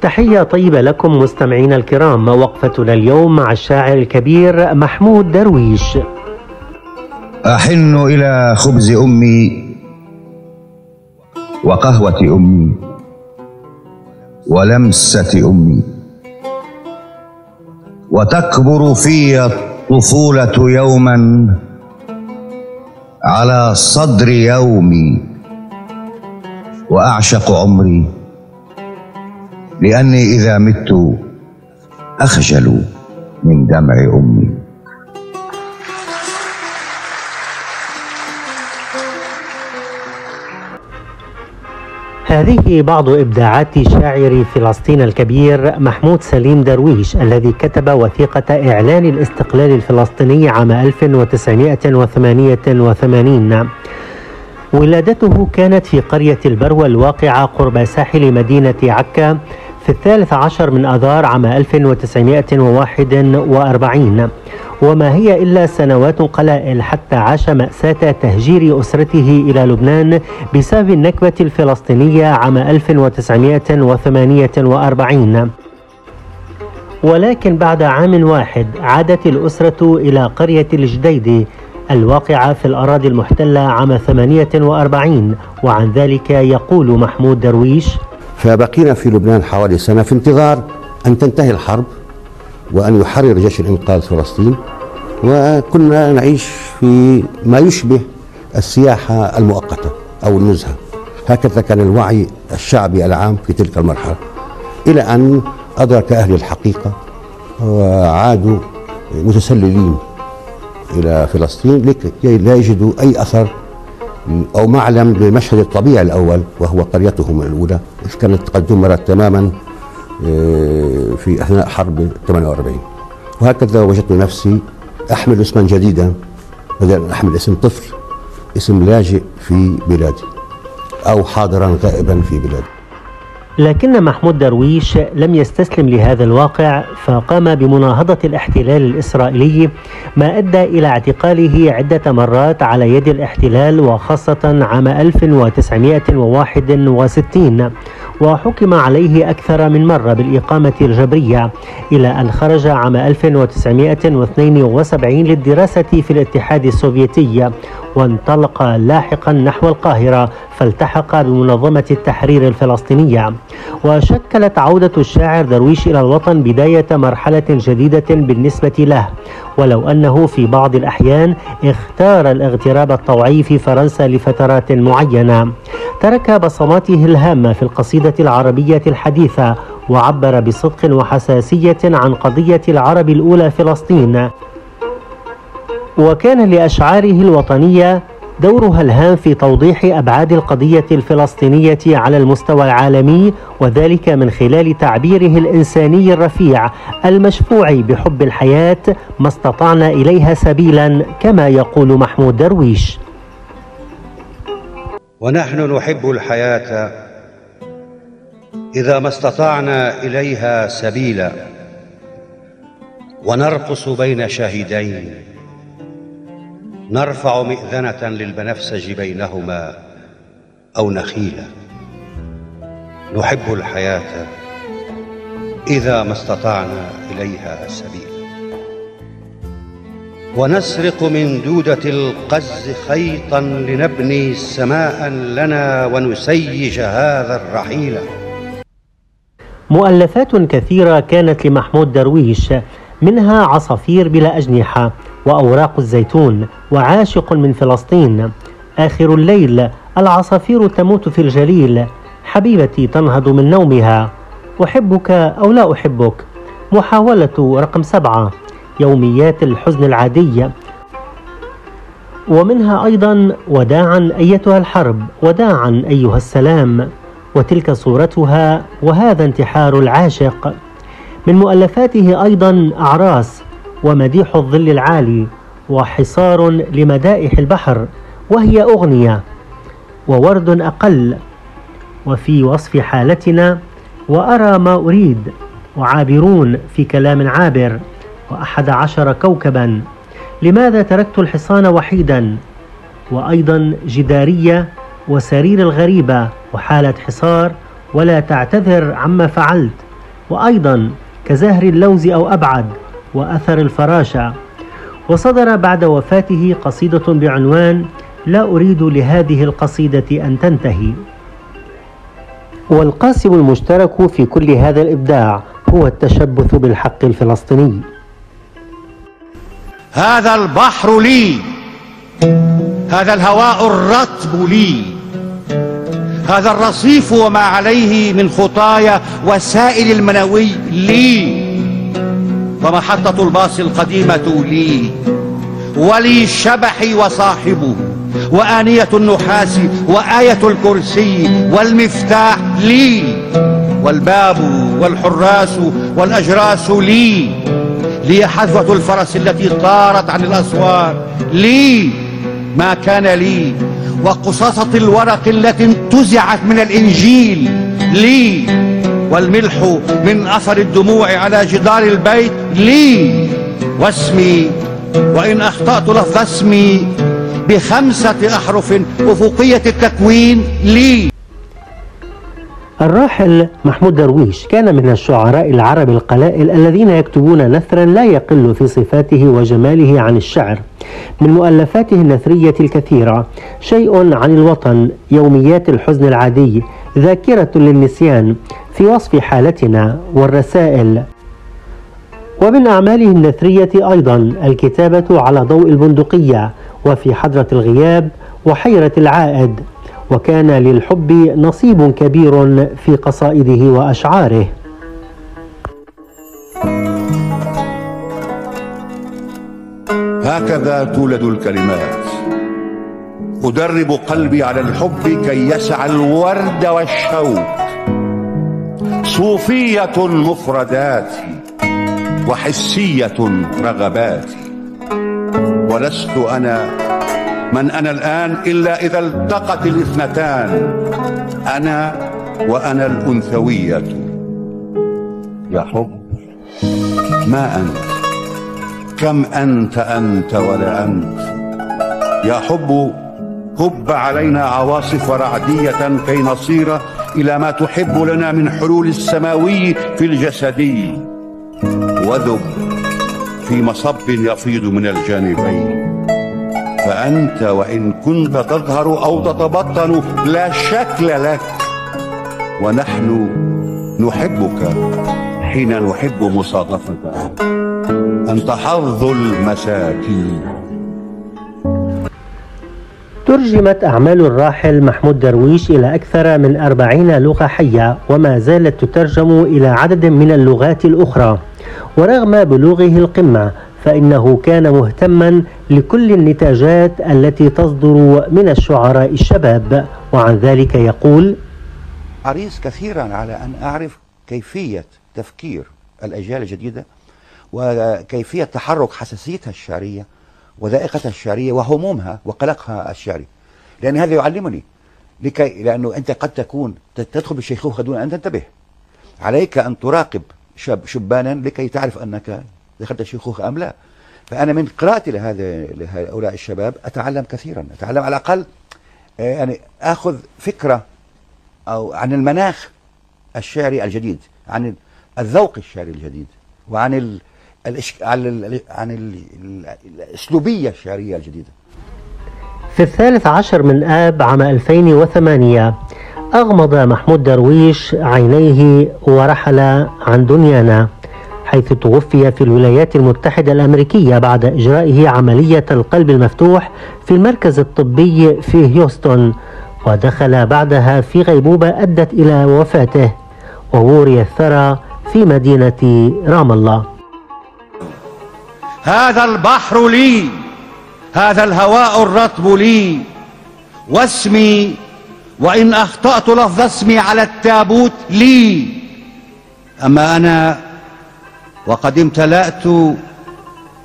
تحية طيبة لكم مستمعينا الكرام وقفتنا اليوم مع الشاعر الكبير محمود درويش. أحن إلى خبز أمي وقهوة أمي ولمسة أمي. وتكبر في الطفولة يوما على صدر يومي وأعشق عمري. لأني إذا مت أخجل من دمع أمي. هذه بعض إبداعات الشاعر فلسطين الكبير محمود سليم درويش الذي كتب وثيقة إعلان الاستقلال الفلسطيني عام 1988 ولادته كانت في قرية البروة الواقعة قرب ساحل مدينة عكا في الثالث عشر من أذار عام 1941 وما هي إلا سنوات قلائل حتى عاش مأساة تهجير أسرته إلى لبنان بسبب النكبة الفلسطينية عام 1948 ولكن بعد عام واحد عادت الأسرة إلى قرية الجديدي الواقعة في الأراضي المحتلة عام 48 وعن ذلك يقول محمود درويش فبقينا في لبنان حوالي سنة في انتظار أن تنتهي الحرب وأن يحرر جيش الإنقاذ فلسطين وكنا نعيش في ما يشبه السياحة المؤقتة أو النزهة. هكذا كان الوعي الشعبي العام في تلك المرحلة إلى أن أدرك أهل الحقيقة وعادوا متسللين إلى فلسطين لكي لا يجدوا أي أثر أو معلم للمشهد الطبيعي الأول وهو قريتهم الأولى. كانت قد دمرت تماما آه، في أثناء حرب 48 وهكذا وجدت نفسي أحمل اسما جديدا بدل أن أحمل اسم طفل اسم لاجئ في بلادي أو حاضرا غائبا في بلادي. لكن محمود درويش لم يستسلم لهذا الواقع فقام بمناهضة الاحتلال الإسرائيلي ما أدى إلى اعتقاله عدة مرات على يد الاحتلال وخاصة عام 1961 وحكم عليه أكثر من مرة بالإقامة الجبرية إلى أن خرج عام 1972 للدراسة في الاتحاد السوفيتي وانطلق لاحقا نحو القاهرة فالتحق بمنظمة التحرير الفلسطينية. وشكلت عودة الشاعر درويش إلى الوطن بداية مرحلة جديدة بالنسبة له. ولو أنه في بعض الأحيان اختار الاغتراب الطوعي في فرنسا لفترات معينة. ترك بصماته الهامة في القصيدة العربية الحديثة وعبر بصدق وحساسية عن قضية العرب الأولى فلسطين. وكان لأشعاره الوطنية دورها الهام في توضيح أبعاد القضية الفلسطينية على المستوى العالمي وذلك من خلال تعبيره الإنساني الرفيع المشفوع بحب الحياة ما استطعنا إليها سبيلا كما يقول محمود درويش. ونحن نحب الحياة إذا ما استطعنا إليها سبيلا. ونرقص بين شاهدين. نرفع مئذنة للبنفسج بينهما أو نخيلا. نحب الحياة إذا ما استطعنا إليها سبيلا. ونسرق من دودة القز خيطا لنبني سماء لنا ونسيج هذا الرحيل. مؤلفات كثيرة كانت لمحمود درويش منها عصافير بلا أجنحة وأوراق الزيتون وعاشق من فلسطين. آخر الليل العصافير تموت في الجليل. حبيبتي تنهض من نومها. أحبك أو لا أحبك؟ محاولة رقم سبعة. يوميات الحزن العادية ومنها أيضا وداعا أيتها الحرب وداعا أيها السلام. وتلك صورتها وهذا انتحار العاشق. من مؤلفاته أيضا أعراس. ومديح الظل العالي وحصار لمدائح البحر وهي أغنية وورد أقل. وفي وصف حالتنا وأرى ما أريد وعابرون في كلام عابر وأحد عشر كوكبا. لماذا تركت الحصان وحيدا؟ وأيضا جدارية وسرير الغريبة وحالة حصار ولا تعتذر عما فعلت. وأيضا كزهر اللوز أو أبعد وأثر الفراشة وصدر بعد وفاته قصيدة بعنوان لا أريد لهذه القصيدة أن تنتهي. والقاسم المشترك في كل هذا الإبداع هو التشبث بالحق الفلسطيني. هذا البحر لي. هذا الهواء الرطب لي. هذا الرصيف وما عليه من خطايا وسائل المنوي لي. ومحطة الباص القديمة لي ولي شبحي وصاحبه وآنية النحاس وآية الكرسي والمفتاح لي والباب والحراس والأجراس لي. لي حذوة الفرس التي طارت عن الأسوار لي ما كان لي وقصاصة الورق التي انتزعت من الإنجيل لي. والملح من أثر الدموع على جدار البيت. لي واسمي وإن أخطأت لفظ اسمي بخمسة أحرف أفقية التكوين. لي. الراحل محمود درويش كان من الشعراء العرب القلائل الذين يكتبون نثرا لا يقل في صفاته وجماله عن الشعر. من مؤلفاته النثرية الكثيرة شيء عن الوطن يوميات الحزن العادي ذاكرة للنسيان في وصف حالتنا والرسائل. ومن أعماله النثرية أيضا الكتابة على ضوء البندقية وفي حضرة الغياب وحيرة العائد وكان للحب نصيب كبير في قصائده وأشعاره. هكذا تولد الكلمات. أدرب قلبي على الحب كي يسعى الورد والشوق. صوفية مفرداتي وحسية رغباتي ولست أنا من أنا الآن إلا إذا التقت الاثنتان. أنا وأنا الأنثوية. يا حب ما أنت؟ كم أنت أنت ولا أنت؟ يا حب هب علينا عواصف رعدية كي نصير إلى ما تحب لنا من حلول السماوي في الجسدي وذب في مصب يفيض من الجانبين. فأنت وإن كنت تظهر أو تتبطن لا شكل لك. ونحن نحبك حين نحب مصادفتك. أنت حظ المساكين. ترجمت أعمال الراحل محمود درويش إلى أكثر من أربعين لغة حية وما زالت تترجم إلى عدد من اللغات الأخرى. ورغم بلوغه القمة فإنه كان مهتما لكل النتاجات التي تصدر من الشعراء الشباب. وعن ذلك يقول حريص كثيرا على أن أعرف كيفية تفكير الأجيال الجديدة وكيفية تحرك حساسيتها الشعرية وذائقتها الشعرية وهمومها وقلقها الشعري. لأن هذا يعلمني لكي لأنه أنت قد تكون تدخل بالشيخوخة دون أن تنتبه. عليك أن تراقب شاب شبانا لكي تعرف أنك دخلت الشيخوخة أم لا. فأنا من قراءتي لهذا لهؤلاء الشباب أتعلم كثيرا. أتعلم على الأقل آه، يعني أخذ فكرة أو عن المناخ الشعري الجديد عن الذوق الشعري الجديد وعن ال عن عن الأسلوبية الشعرية الجديدة. في الثالث عشر من آب عام 2008 أغمض محمود درويش عينيه ورحل عن دنيانا حيث توفي في الولايات المتحدة الأمريكية بعد إجرائه عملية القلب المفتوح في المركز الطبي في هيوستن ودخل بعدها في غيبوبة أدت إلى وفاته ووري الثرى في مدينة رام الله. هذا البحر لي هذا الهواء الرطب لي. واسمي وإن أخطأت لفظ اسمي على التابوت لي. أما أنا وقد امتلأت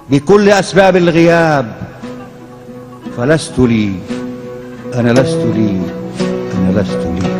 بكل أسباب الغياب فلست لي. أنا لست لي. أنا لست لي.